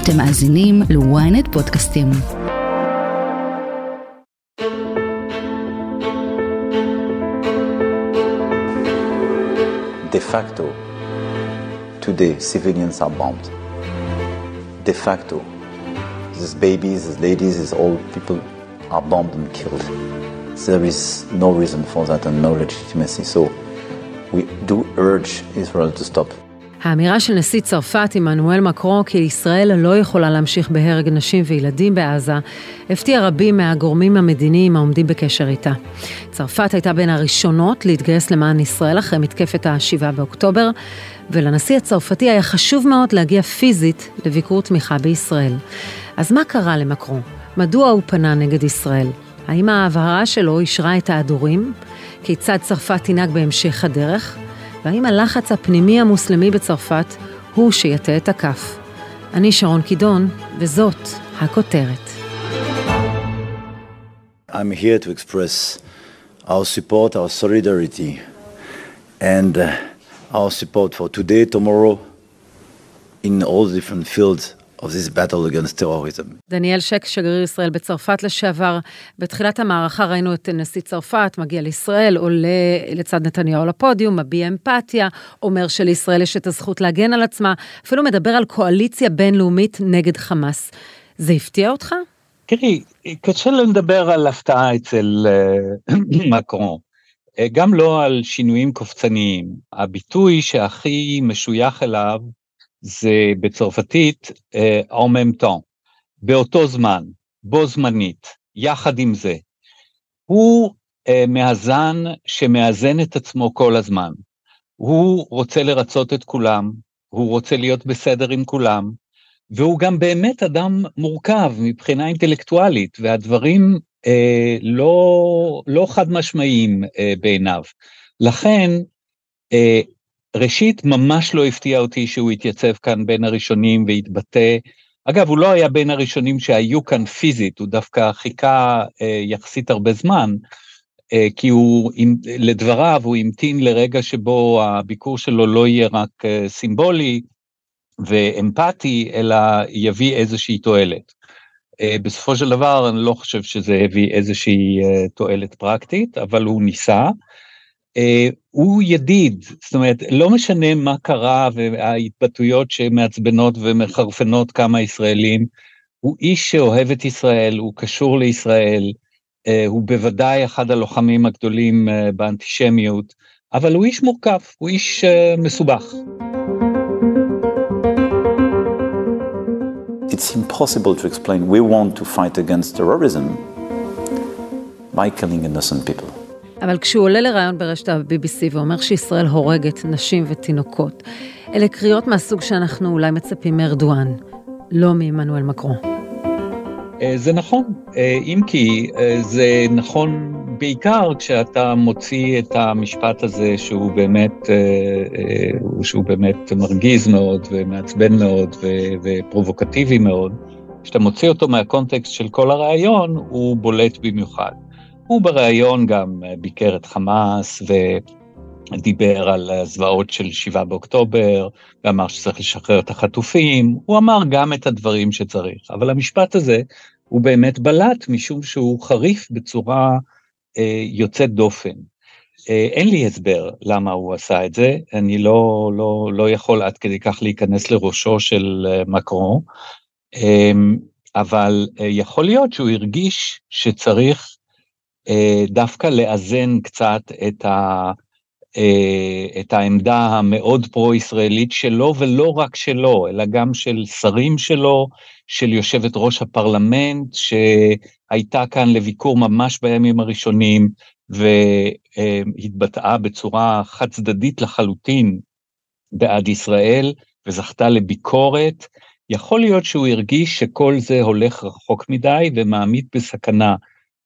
אתם מאזינים ל-ynet פודקאסטים. De facto, today civilians are bombed. De facto, these babies, these ladies, these old people are bombed and killed. There is no reason for that and no legitimacy. So we do urge Israel to stop. האמירה של נשיא צרפת עמנואל מקרו כי ישראל לא יכולה להמשיך בהרג נשים וילדים בעזה, הפתיע רבים מהגורמים המדיניים העומדים בקשר איתה. צרפת הייתה בין הראשונות להתגייס למען ישראל אחרי מתקפת ה-7 באוקטובר, ולנשיא הצרפתי היה חשוב מאוד להגיע פיזית לביקור תמיכה בישראל. אז מה קרה למקרו? מדוע הוא פנה נגד ישראל? האם ההבהרה שלו אישרה את ההדורים? כיצד צרפת תנהג בהמשך הדרך? והאם הלחץ הפנימי המוסלמי בצרפת הוא שיטה את הכף? אני שרון קידון, וזאת הכותרת. I'm here to express our support, our solidarity, and uh, our support for today, tomorrow, in all different fields of this battle against terrorism. דניאל שק, שגריר ישראל בצרפת לשעבר, בתחילת המערכה ראינו את נשיא צרפת מגיע לישראל, עולה לצד נתניהו לפודיום, מביע אמפתיה, אומר שלישראל יש את הזכות להגן על עצמה, אפילו מדבר על קואליציה בינלאומית נגד חמאס. זה הפתיע אותך? תראי, קשה לדבר על הפתעה אצל uh, מקרון. Uh, גם לא על שינויים קופצניים. הביטוי שהכי משוייך אליו זה בצרפתית en même באותו זמן, בו זמנית, יחד עם זה. הוא uh, מאזן שמאזן את עצמו כל הזמן. הוא רוצה לרצות את כולם, הוא רוצה להיות בסדר עם כולם, והוא גם באמת אדם מורכב מבחינה אינטלקטואלית, והדברים אה, לא, לא חד משמעיים אה, בעיניו. לכן, אה, ראשית, ממש לא הפתיע אותי שהוא התייצב כאן בין הראשונים והתבטא. אגב, הוא לא היה בין הראשונים שהיו כאן פיזית, הוא דווקא חיכה אה, יחסית הרבה זמן, אה, כי הוא, לדבריו, הוא המתין לרגע שבו הביקור שלו לא יהיה רק אה, סימבולי ואמפתי, אלא יביא איזושהי תועלת. אה, בסופו של דבר, אני לא חושב שזה הביא איזושהי אה, תועלת פרקטית, אבל הוא ניסה. הוא ידיד, זאת אומרת, לא משנה מה קרה וההתבטאויות שמעצבנות ומחרפנות כמה ישראלים, הוא איש שאוהב את ישראל, הוא קשור לישראל, uh, הוא בוודאי אחד הלוחמים הגדולים uh, באנטישמיות, אבל הוא איש מורכב, הוא איש מסובך. It's impossible to explain. We want to fight against terrorism by killing innocent people. אבל כשהוא עולה לראיון ברשת ה-BBC ואומר שישראל הורגת נשים ותינוקות, אלה קריאות מהסוג שאנחנו אולי מצפים מארדואן, לא מעמנואל מקרו. זה נכון, אם כי זה נכון בעיקר כשאתה מוציא את המשפט הזה שהוא באמת, שהוא באמת מרגיז מאוד ומעצבן מאוד ופרובוקטיבי מאוד, כשאתה מוציא אותו מהקונטקסט של כל הרעיון, הוא בולט במיוחד. הוא בריאיון גם ביקר את חמאס ודיבר על הזוועות של 7 באוקטובר, ואמר שצריך לשחרר את החטופים, הוא אמר גם את הדברים שצריך, אבל המשפט הזה הוא באמת בלט משום שהוא חריף בצורה אה, יוצאת דופן. אה, אין לי הסבר למה הוא עשה את זה, אני לא, לא, לא יכול עד כדי כך להיכנס לראשו של אה, מקרו, אה, אבל אה, יכול להיות שהוא הרגיש שצריך אה, דווקא לאזן קצת את, ה, אה, את העמדה המאוד פרו-ישראלית שלו, ולא רק שלו, אלא גם של שרים שלו, של יושבת ראש הפרלמנט, שהייתה כאן לביקור ממש בימים הראשונים, והתבטאה בצורה חד צדדית לחלוטין בעד ישראל, וזכתה לביקורת. יכול להיות שהוא הרגיש שכל זה הולך רחוק מדי ומעמיד בסכנה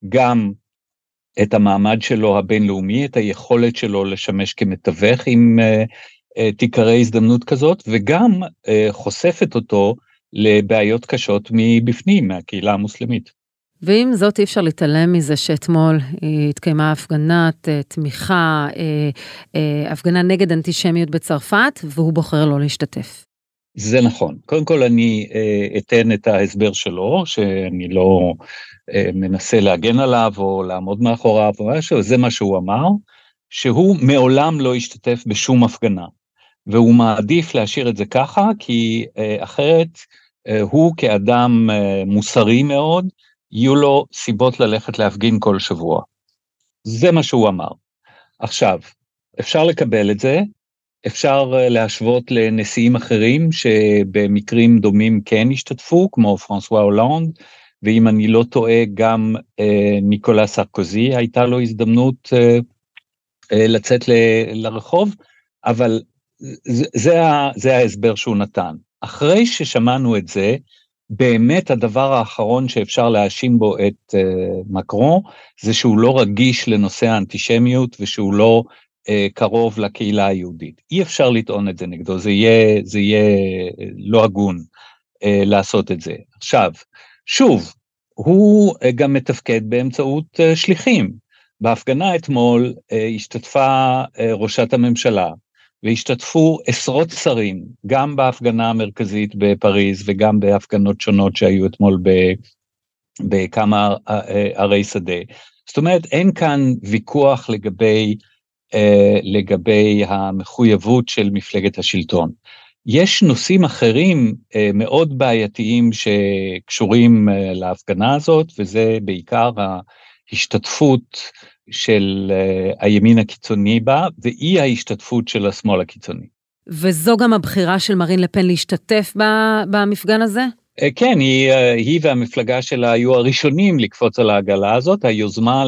גם את המעמד שלו הבינלאומי, את היכולת שלו לשמש כמתווך אם uh, uh, תיקרא הזדמנות כזאת, וגם uh, חושפת אותו לבעיות קשות מבפנים, מהקהילה המוסלמית. ועם זאת אי אפשר להתעלם מזה שאתמול התקיימה הפגנת תמיכה, הפגנה נגד אנטישמיות בצרפת, והוא בוחר לא להשתתף. זה נכון. קודם כל אני אה, אתן את ההסבר שלו, שאני לא אה, מנסה להגן עליו או לעמוד מאחוריו או משהו, זה מה שהוא אמר, שהוא מעולם לא השתתף בשום הפגנה. והוא מעדיף להשאיר את זה ככה, כי אה, אחרת הוא כאדם מוסרי מאוד, יהיו לו סיבות ללכת להפגין כל שבוע. זה מה שהוא אמר. עכשיו, אפשר לקבל את זה, אפשר אה, להשוות לנשיאים אחרים שבמקרים דומים כן השתתפו, כמו פרנסואה הולנד, ואם אני לא טועה, גם אה, ניקולה סרקוזי הייתה לו הזדמנות אה, אה, לצאת ל, לרחוב, אבל זה, זה, זה ההסבר שהוא נתן. אחרי ששמענו את זה, באמת הדבר האחרון שאפשר להאשים בו את uh, מקרון, זה שהוא לא רגיש לנושא האנטישמיות ושהוא לא קרוב לקהילה היהודית. אי אפשר לטעון את זה נגדו, זה יהיה, זה יהיה לא הגון uh, לעשות את זה. עכשיו, שוב, הוא גם מתפקד באמצעות שליחים. בהפגנה אתמול השתתפה ראשת הממשלה, והשתתפו עשרות שרים, גם בהפגנה המרכזית בפריז וגם בהפגנות שונות שהיו אתמול בכמה ערי שדה. זאת אומרת, אין כאן ויכוח לגבי, אה, לגבי המחויבות של מפלגת השלטון. יש נושאים אחרים אה, מאוד בעייתיים שקשורים אה, להפגנה הזאת, וזה בעיקר ההשתתפות של אה, הימין הקיצוני בה, ואי ההשתתפות של השמאל הקיצוני. וזו גם הבחירה של מרין לפן להשתתף במפגן הזה? אה, כן, היא, אה, היא והמפלגה שלה היו הראשונים לקפוץ על העגלה הזאת. היוזמה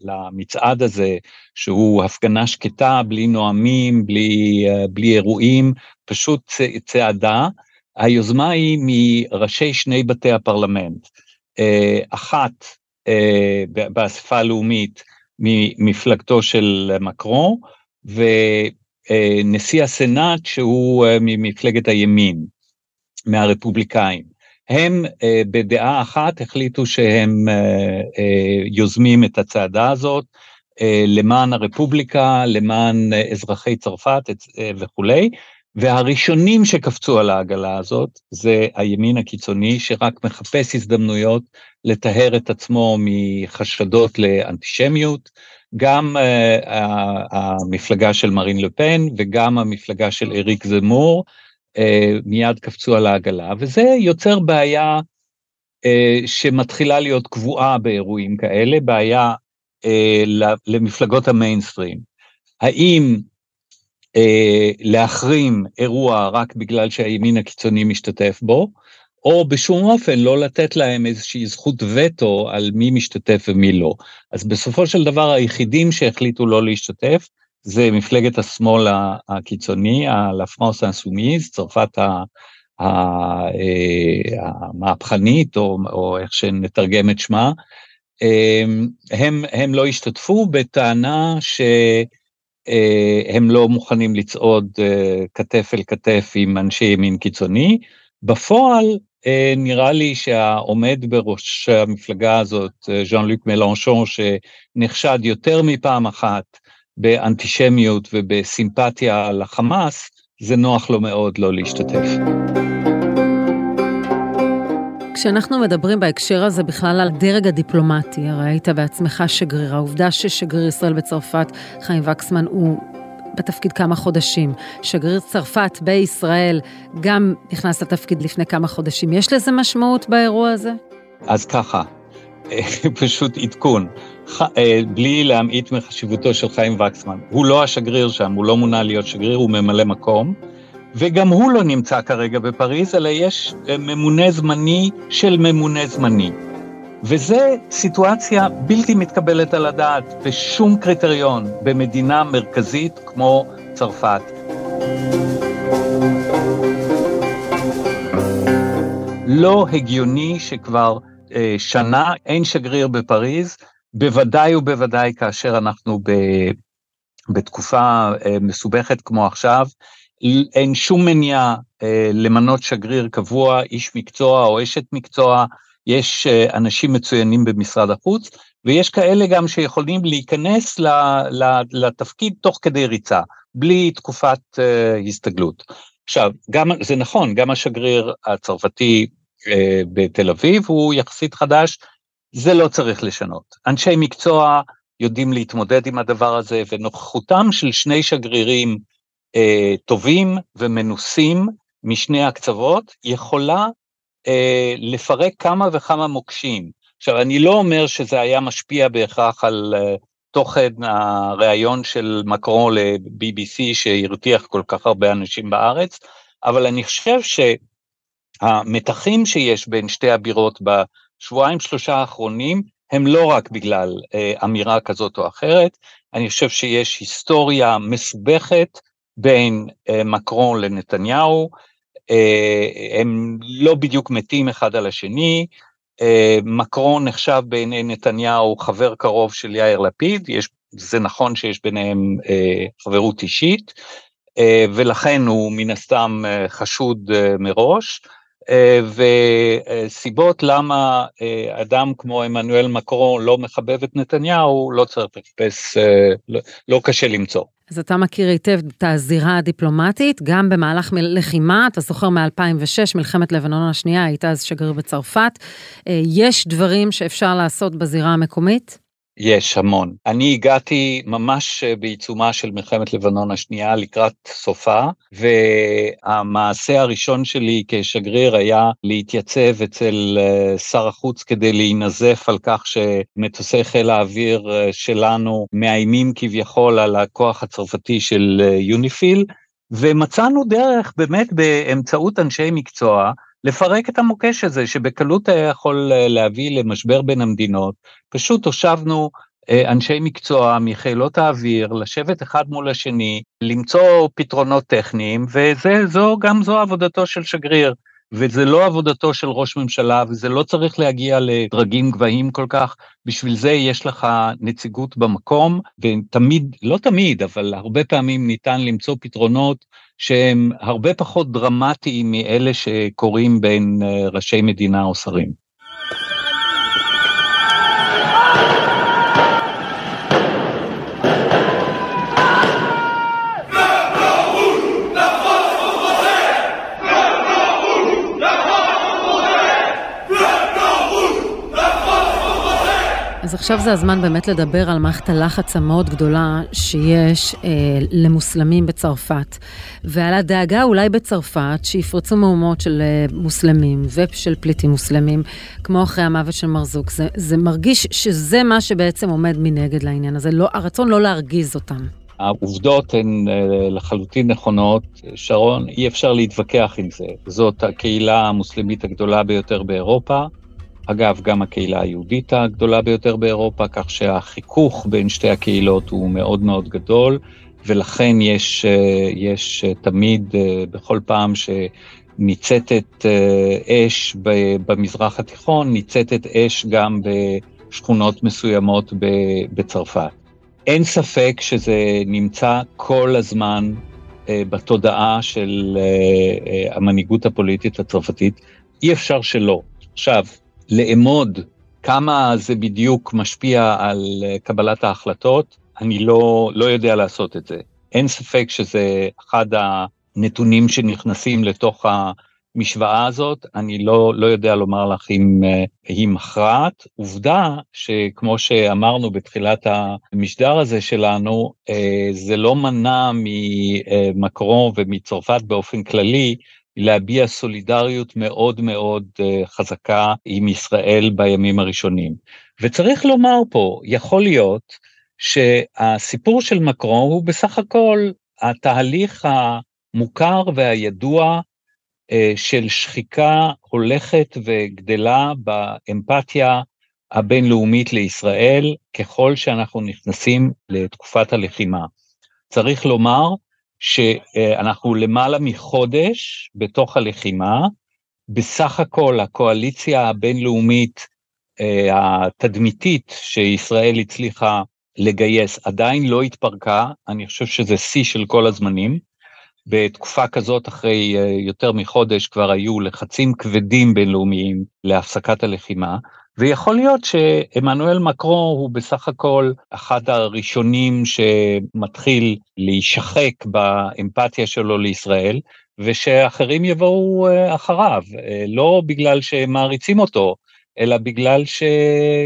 למצעד הזה, שהוא הפגנה שקטה, בלי נואמים, בלי, בלי אירועים, פשוט צעדה. היוזמה היא מראשי שני בתי הפרלמנט. אחת באספה הלאומית ממפלגתו של מקרון, ונשיא הסנאט שהוא אה, ממפלגת הימין, מהרפובליקאים. הם אה, בדעה אחת החליטו שהם אה, יוזמים את הצעדה הזאת למען הרפובליקה, למען אזרחי צרפת וכולי, והראשונים שקפצו על העגלה הזאת זה הימין הקיצוני שרק מחפש הזדמנויות לטהר את עצמו מחשדות לאנטישמיות, גם uh, המפלגה של מרין לפן וגם המפלגה של אריק זמור מיד קפצו על העגלה, וזה יוצר בעיה uh, שמתחילה להיות קבועה באירועים כאלה, בעיה uh, למפלגות המיינסטרים. האם אה, להחרים אירוע רק בגלל שהימין הקיצוני משתתף בו, או בשום אופן לא לתת להם איזושהי זכות וטו על מי משתתף ומי לא. אז בסופו של דבר היחידים שהחליטו לא להשתתף, זה מפלגת השמאל הקיצוני, ה-La France Insoumise, צרפת. אה, המהפכנית, או, או איך שנתרגם את שמה, אה, הם, הם לא השתתפו בטענה ש... אה, לא מוכנים לצעוד אה, כתף אל כתף עם אנשי ימין קיצוני. בפועל אה, נראה לי שהעומד בראש המפלגה הזאת, ז'אן לוק מלנשון, שנחשד יותר מפעם אחת באנטישמיות ובסימפתיה לחמאס, זה נוח לו מאוד לא להשתתף. כשאנחנו מדברים בהקשר הזה בכלל על הדרג הדיפלומטי, הרי היית בעצמך שגריר, העובדה ששגריר ישראל בצרפת, חיים וקסמן, הוא בתפקיד כמה חודשים. שגריר צרפת בישראל גם נכנס לתפקיד לפני כמה חודשים. יש לזה משמעות באירוע הזה? אז ככה, פשוט עדכון, אה, בלי להמעיט מחשיבותו של חיים וקסמן. הוא לא השגריר שם, הוא לא מונה להיות שגריר, הוא ממלא מקום. וגם הוא לא נמצא כרגע בפריז, אלא יש אה, ממונה זמני של ממונה זמני. וזה סיטואציה בלתי מתקבלת על הדעת בשום קריטריון במדינה מרכזית כמו צרפת. לא הגיוני שכבר שנה אין שגריר בפריז, בוודאי ובוודאי כאשר אנחנו ב, בתקופה אה, מסובכת כמו עכשיו, אין שום מניעה אה, למנות שגריר קבוע, איש מקצוע או אשת מקצוע, יש אה, אנשים מצוינים במשרד החוץ, ויש כאלה גם שיכולים להיכנס לתפקיד תוך כדי ריצה, בלי תקופת אה, הסתגלות. עכשיו, גם, זה נכון, גם השגריר הצרפתי אה, בתל אביב הוא יחסית חדש, זה לא צריך לשנות. אנשי מקצוע יודעים להתמודד עם הדבר הזה, ונוכחותם של שני שגרירים אה, טובים ומנוסים משני הקצוות יכולה אה, לפרק כמה וכמה מוקשים. עכשיו, אני לא אומר שזה היה משפיע בהכרח על אה, תוכן הריאיון של מקרון ל-BBC שהרתיח כל כך הרבה אנשים בארץ, אבל אני חושב שהמתחים שיש בין שתי הבירות בשבועיים שלושה האחרונים הם לא רק בגלל אה, אמירה כזאת או אחרת, אני חושב שיש היסטוריה מסובכת בין אה, מקרון לנתניהו, אה, הם לא בדיוק מתים אחד על השני, מקרון נחשב בעיני נתניהו חבר קרוב של יאיר לפיד, יש, זה נכון שיש ביניהם חברות אישית, ולכן הוא מן הסתם חשוד מראש, וסיבות למה אה, אדם כמו עמנואל מקרון לא מחבב את נתניהו, לא צריך לחפש, אה, לא, לא קשה למצוא. אז אתה מכיר היטב את הזירה הדיפלומטית, גם במהלך לחימה, אתה זוכר מ-2006, מלחמת לבנון השנייה, היית אז שגריר בצרפת. יש דברים שאפשר לעשות בזירה המקומית? יש המון. אני הגעתי ממש אה, בעיצומה של מלחמת לבנון השנייה לקראת סופה, והמעשה הראשון שלי כשגריר היה להתייצב אצל אה, שר החוץ כדי להינזף על כך שמטוסי חיל האוויר אה, שלנו מאיימים כביכול על הכוח הצרפתי של יוניפיל, ומצאנו דרך באמת באמצעות אנשי מקצוע, לפרק את המוקש הזה, שבקלות היה יכול אה, להביא למשבר בין המדינות. פשוט הושבנו אה, אנשי מקצוע מחילות האוויר, לשבת אחד מול השני, למצוא פתרונות טכניים, וזו גם זו עבודתו של שגריר. וזה לא עבודתו של ראש ממשלה, וזה לא צריך להגיע לדרגים גבוהים כל כך, בשביל זה יש לך נציגות במקום, ותמיד, לא תמיד, אבל הרבה פעמים ניתן למצוא פתרונות שהם הרבה פחות דרמטיים מאלה שקורים בין אה, ראשי מדינה או שרים. עכשיו זה הזמן באמת לדבר על מערכת הלחץ המאוד גדולה שיש אה, למוסלמים בצרפת, ועל הדאגה אולי בצרפת שיפרצו מהומות של אה, מוסלמים ושל פליטים מוסלמים, כמו אחרי המוות של מרזוק. זה, זה מרגיש שזה מה שבעצם עומד מנגד לעניין הזה, לא, הרצון לא להרגיז אותם. העובדות הן אה, לחלוטין נכונות, שרון, אי אפשר להתווכח עם זה. זאת הקהילה המוסלמית הגדולה ביותר באירופה. אגב, גם הקהילה היהודית הגדולה ביותר באירופה, כך שהחיכוך בין שתי הקהילות הוא מאוד מאוד גדול, ולכן יש, אה, יש תמיד, אה, בכל פעם שניצתת אה, אש במזרח התיכון, ניצתת אש גם בשכונות מסוימות בצרפת. אין ספק שזה נמצא כל הזמן בתודעה של המנהיגות הפוליטית הצרפתית, אי אפשר שלא. עכשיו, לאמוד כמה זה בדיוק משפיע על אה, קבלת ההחלטות, אני לא, לא יודע לעשות את זה. אין ספק שזה אחד הנתונים שנכנסים לתוך המשוואה הזאת, אני לא, לא יודע לומר לך אם uh, היא מכרעת. עובדה שכמו שאמרנו בתחילת המשדר הזה שלנו, uh, זה לא מנע ממקרון ומצרפת באופן כללי להביע סולידריות מאוד מאוד אה, חזקה עם ישראל בימים הראשונים. וצריך לומר פה, יכול להיות שהסיפור של מקרון הוא בסך הכל התהליך המוכר והידוע אה, של שחיקה הולכת וגדלה באמפתיה הבינלאומית לישראל ככל שאנחנו נכנסים לתקופת הלחימה. צריך לומר שאנחנו למעלה מחודש בתוך הלחימה, בסך הכל הקואליציה הבינלאומית אה, התדמיתית שישראל הצליחה לגייס עדיין לא התפרקה, אני חושב שזה שיא של כל הזמנים. בתקופה כזאת, אחרי אה, יותר מחודש, כבר היו לחצים כבדים בינלאומיים להפסקת הלחימה, ויכול להיות שעמנואל מקרו הוא בסך הכל אחד הראשונים שמתחיל להישחק באמפתיה שלו לישראל, ושאחרים יבואו אחריו, לא בגלל שהם מעריצים אותו, אלא בגלל ש...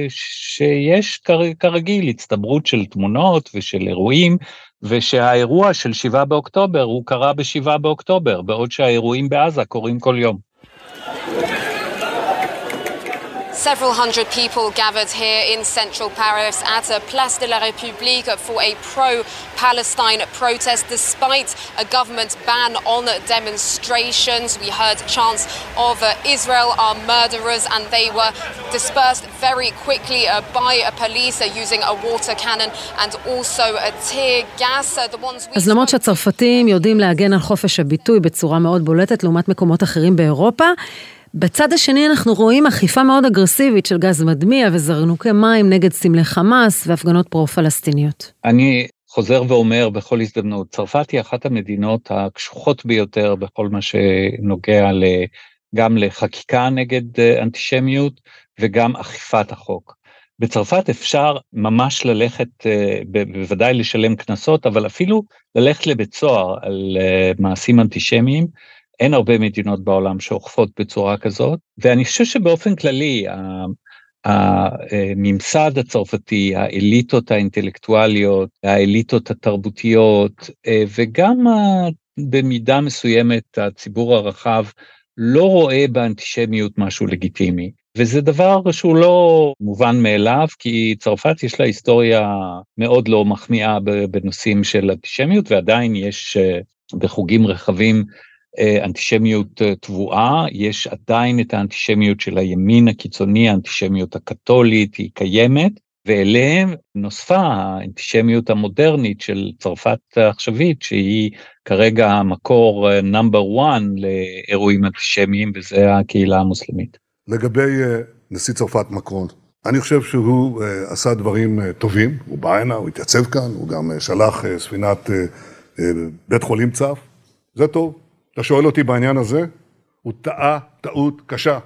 שיש כרגיל הצטברות של תמונות ושל אירועים, ושהאירוע של 7 באוקטובר הוא קרה ב-7 באוקטובר, בעוד שהאירועים בעזה קורים כל יום. Several hundred people gathered here in central Paris at a Place de la République for a pro-Palestine protest despite a government ban on demonstrations. We heard chants of uh, Israel are murderers and they were dispersed very quickly uh, by uh, police using a water cannon and also a tear gas. The ones we אז למרות שהצרפתים יודעים להגן על חופש הביטוי בצורה מאוד בולטת לעומת מקומות אחרים באירופה, בצד השני אנחנו רואים אכיפה מאוד אגרסיבית של גז מדמיע וזרנוקי מים נגד סמלי חמאס והפגנות פרו-פלסטיניות. אני חוזר ואומר בכל הזדמנות, צרפת היא אחת המדינות הקשוחות ביותר בכל מה שנוגע גם לחקיקה נגד אה, אנטישמיות וגם אכיפת החוק. בצרפת אפשר ממש ללכת, אה, בוודאי לשלם קנסות, אבל אפילו ללכת לבית סוהר על אה, מעשים אנטישמיים, אין הרבה מדינות בעולם שאוכפות בצורה כזאת, ואני חושב שבאופן כללי, הממסד הצרפתי, האליטות האינטלקטואליות, האליטות התרבותיות, אה, וגם במידה מסוימת הציבור הרחב, לא רואה באנטישמיות משהו לגיטימי. וזה דבר שהוא לא מובן מאליו, כי צרפת יש לה היסטוריה מאוד לא מחמיאה בנושאים של אנטישמיות, ועדיין יש אה, בחוגים רחבים אה, אנטישמיות אה, תבואה, יש עדיין את האנטישמיות של הימין הקיצוני, האנטישמיות הקתולית, היא קיימת, ואליהם נוספה האנטישמיות המודרנית של צרפת העכשווית, שהיא כרגע המקור נאמבר אה, 1 לאירועים אנטישמיים, וזה הקהילה המוסלמית. לגבי נשיא צרפת מקרון, אני חושב שהוא עשה דברים טובים, הוא בא הנה, הוא התייצב כאן, הוא גם שלח ספינת בית חולים צף, זה טוב. אתה שואל אותי בעניין הזה, הוא טעה טעות קשה.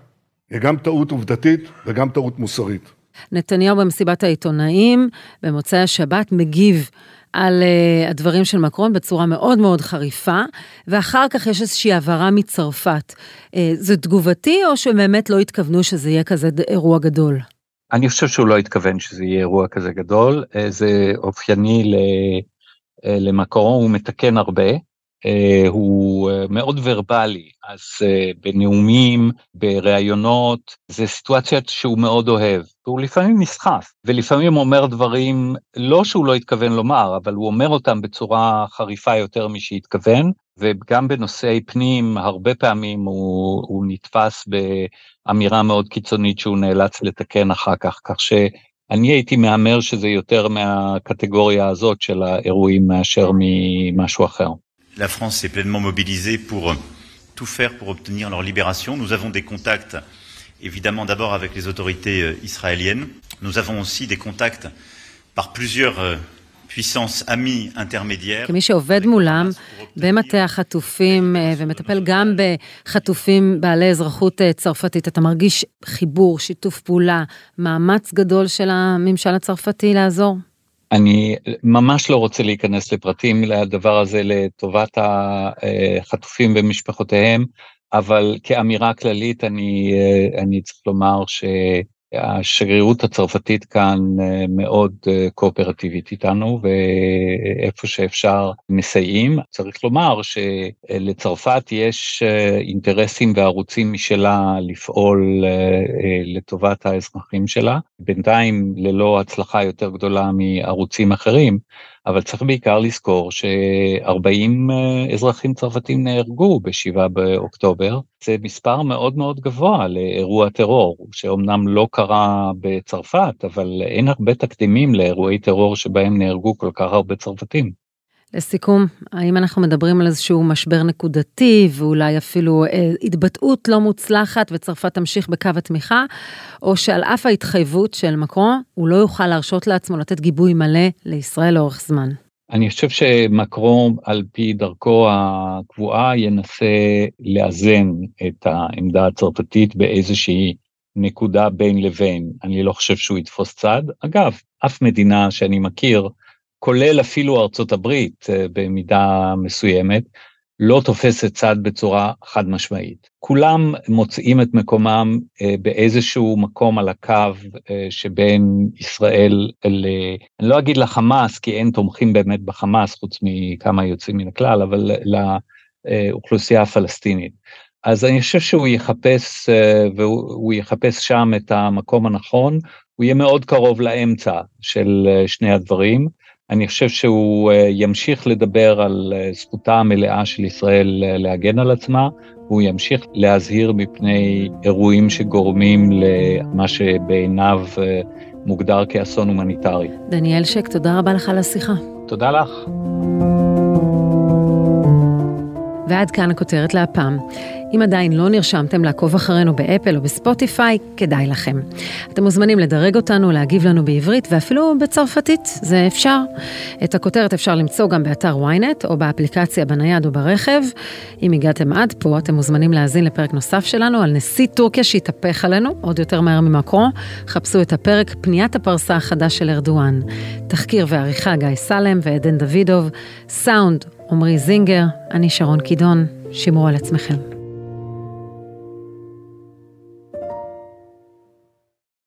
היא גם טעות עובדתית וגם טעות מוסרית. נתניהו במסיבת העיתונאים במוצאי השבת מגיב על uh, הדברים של מקרון בצורה מאוד מאוד חריפה, ואחר כך יש איזושהי הבהרה מצרפת. Uh, זה תגובתי או שבאמת לא התכוונו שזה יהיה כזה אירוע גדול? אני חושב שהוא לא התכוון שזה יהיה אירוע כזה גדול, uh, זה אופייני למקרון, הוא מתקן הרבה. אה, הוא אה, מאוד ורבלי, אז אה, בנאומים, בראיונות, זה סיטואציה שהוא מאוד אוהב. הוא לפעמים נסחף, ולפעמים אומר דברים, לא שהוא לא התכוון לומר, אבל הוא אומר אותם בצורה חריפה יותר משהתכוון, וגם בנושאי פנים, הרבה פעמים הוא, הוא נתפס באמירה מאוד קיצונית שהוא נאלץ לתקן אחר כך, כך ש... אני הייתי מהמר שזה יותר מהקטגוריה הזאת של האירועים מאשר ממשהו אחר. La France s'est pleinement mobilisée pour tout faire pour obtenir leur libération. Nous avons des contacts, évidemment d'abord avec les autorités euh, israéliennes. Nous avons aussi des contacts par plusieurs euh, puissances amies intermédiaires. כמי שעובד מולם במטה החטופים אה, ומטפל גם בחטופים בעלי אזרחות אה, צרפתית, אתה מרגיש חיבור, שיתוף פעולה, מאמץ גדול של הממשל הצרפתי לעזור? אני ממש לא רוצה להיכנס לפרטים לדבר הזה לטובת החטופים ומשפחותיהם, אבל כאמירה כללית אני, אני צריך לומר ש... השגרירות הצרפתית כאן אה, מאוד אה, קואופרטיבית איתנו, ואיפה שאפשר מסייעים. צריך לומר שלצרפת יש אה, אינטרסים וערוצים משלה לפעול לטובת האזרחים שלה, בינתיים ללא הצלחה יותר גדולה מערוצים אחרים. אבל צריך בעיקר לזכור ש-40 אזרחים צרפתים נהרגו ב-7 באוקטובר. זה מספר מאוד מאוד גבוה לאירוע טרור, שאומנם לא קרה בצרפת, אבל אין הרבה תקדימים לאירועי טרור שבהם נהרגו כל כך הרבה צרפתים. לסיכום, האם אנחנו מדברים על איזשהו משבר נקודתי ואולי אפילו אה, התבטאות לא מוצלחת וצרפת תמשיך בקו התמיכה, או שעל אף ההתחייבות של מקרון, הוא לא יוכל להרשות לעצמו לתת גיבוי מלא לישראל לאורך זמן? אני חושב שמקרון על פי דרכו הקבועה ינסה לאזן את העמדה הצרפתית באיזושהי נקודה בין לבין. אני לא חושב שהוא יתפוס צד. אגב, אף מדינה שאני מכיר, כולל אפילו ארצות הברית אה, במידה מסוימת, לא תופסת צד בצורה חד משמעית. כולם מוצאים את מקומם אה, באיזשהו מקום על הקו אה, שבין ישראל ל... אני לא אגיד לחמאס, כי אין תומכים באמת בחמאס, חוץ מכמה יוצאים מן הכלל, אבל לאוכלוסייה הפלסטינית. אז אני חושב שהוא יחפש, והוא יחפש שם את המקום הנכון, הוא יהיה מאוד קרוב לאמצע של שני הדברים. אני חושב שהוא ימשיך לדבר על זכותה המלאה של ישראל להגן על עצמה, הוא ימשיך להזהיר מפני אירועים שגורמים למה שבעיניו אה, מוגדר כאסון הומניטרי. דניאל שק, תודה רבה לך על השיחה. תודה לך. ועד כאן הכותרת להפעם. אם עדיין לא נרשמתם לעקוב אחרינו באפל או בספוטיפיי, כדאי לכם. אתם מוזמנים לדרג אותנו, להגיב לנו בעברית ואפילו בצרפתית, זה אפשר. את הכותרת אפשר למצוא גם באתר ynet או באפליקציה בנייד או ברכב. אם הגעתם עד פה, אתם מוזמנים להאזין לפרק נוסף שלנו על נשיא טורקיה שהתהפך עלינו, עוד יותר מהר ממקרו. חפשו את הפרק פניית הפרסה החדש של ארדואן. תחקיר ועריכה גיא סלם ועדן דוידוב, סאונד עמרי זינגר, אני שרון קידון, שמרו על עצמכם.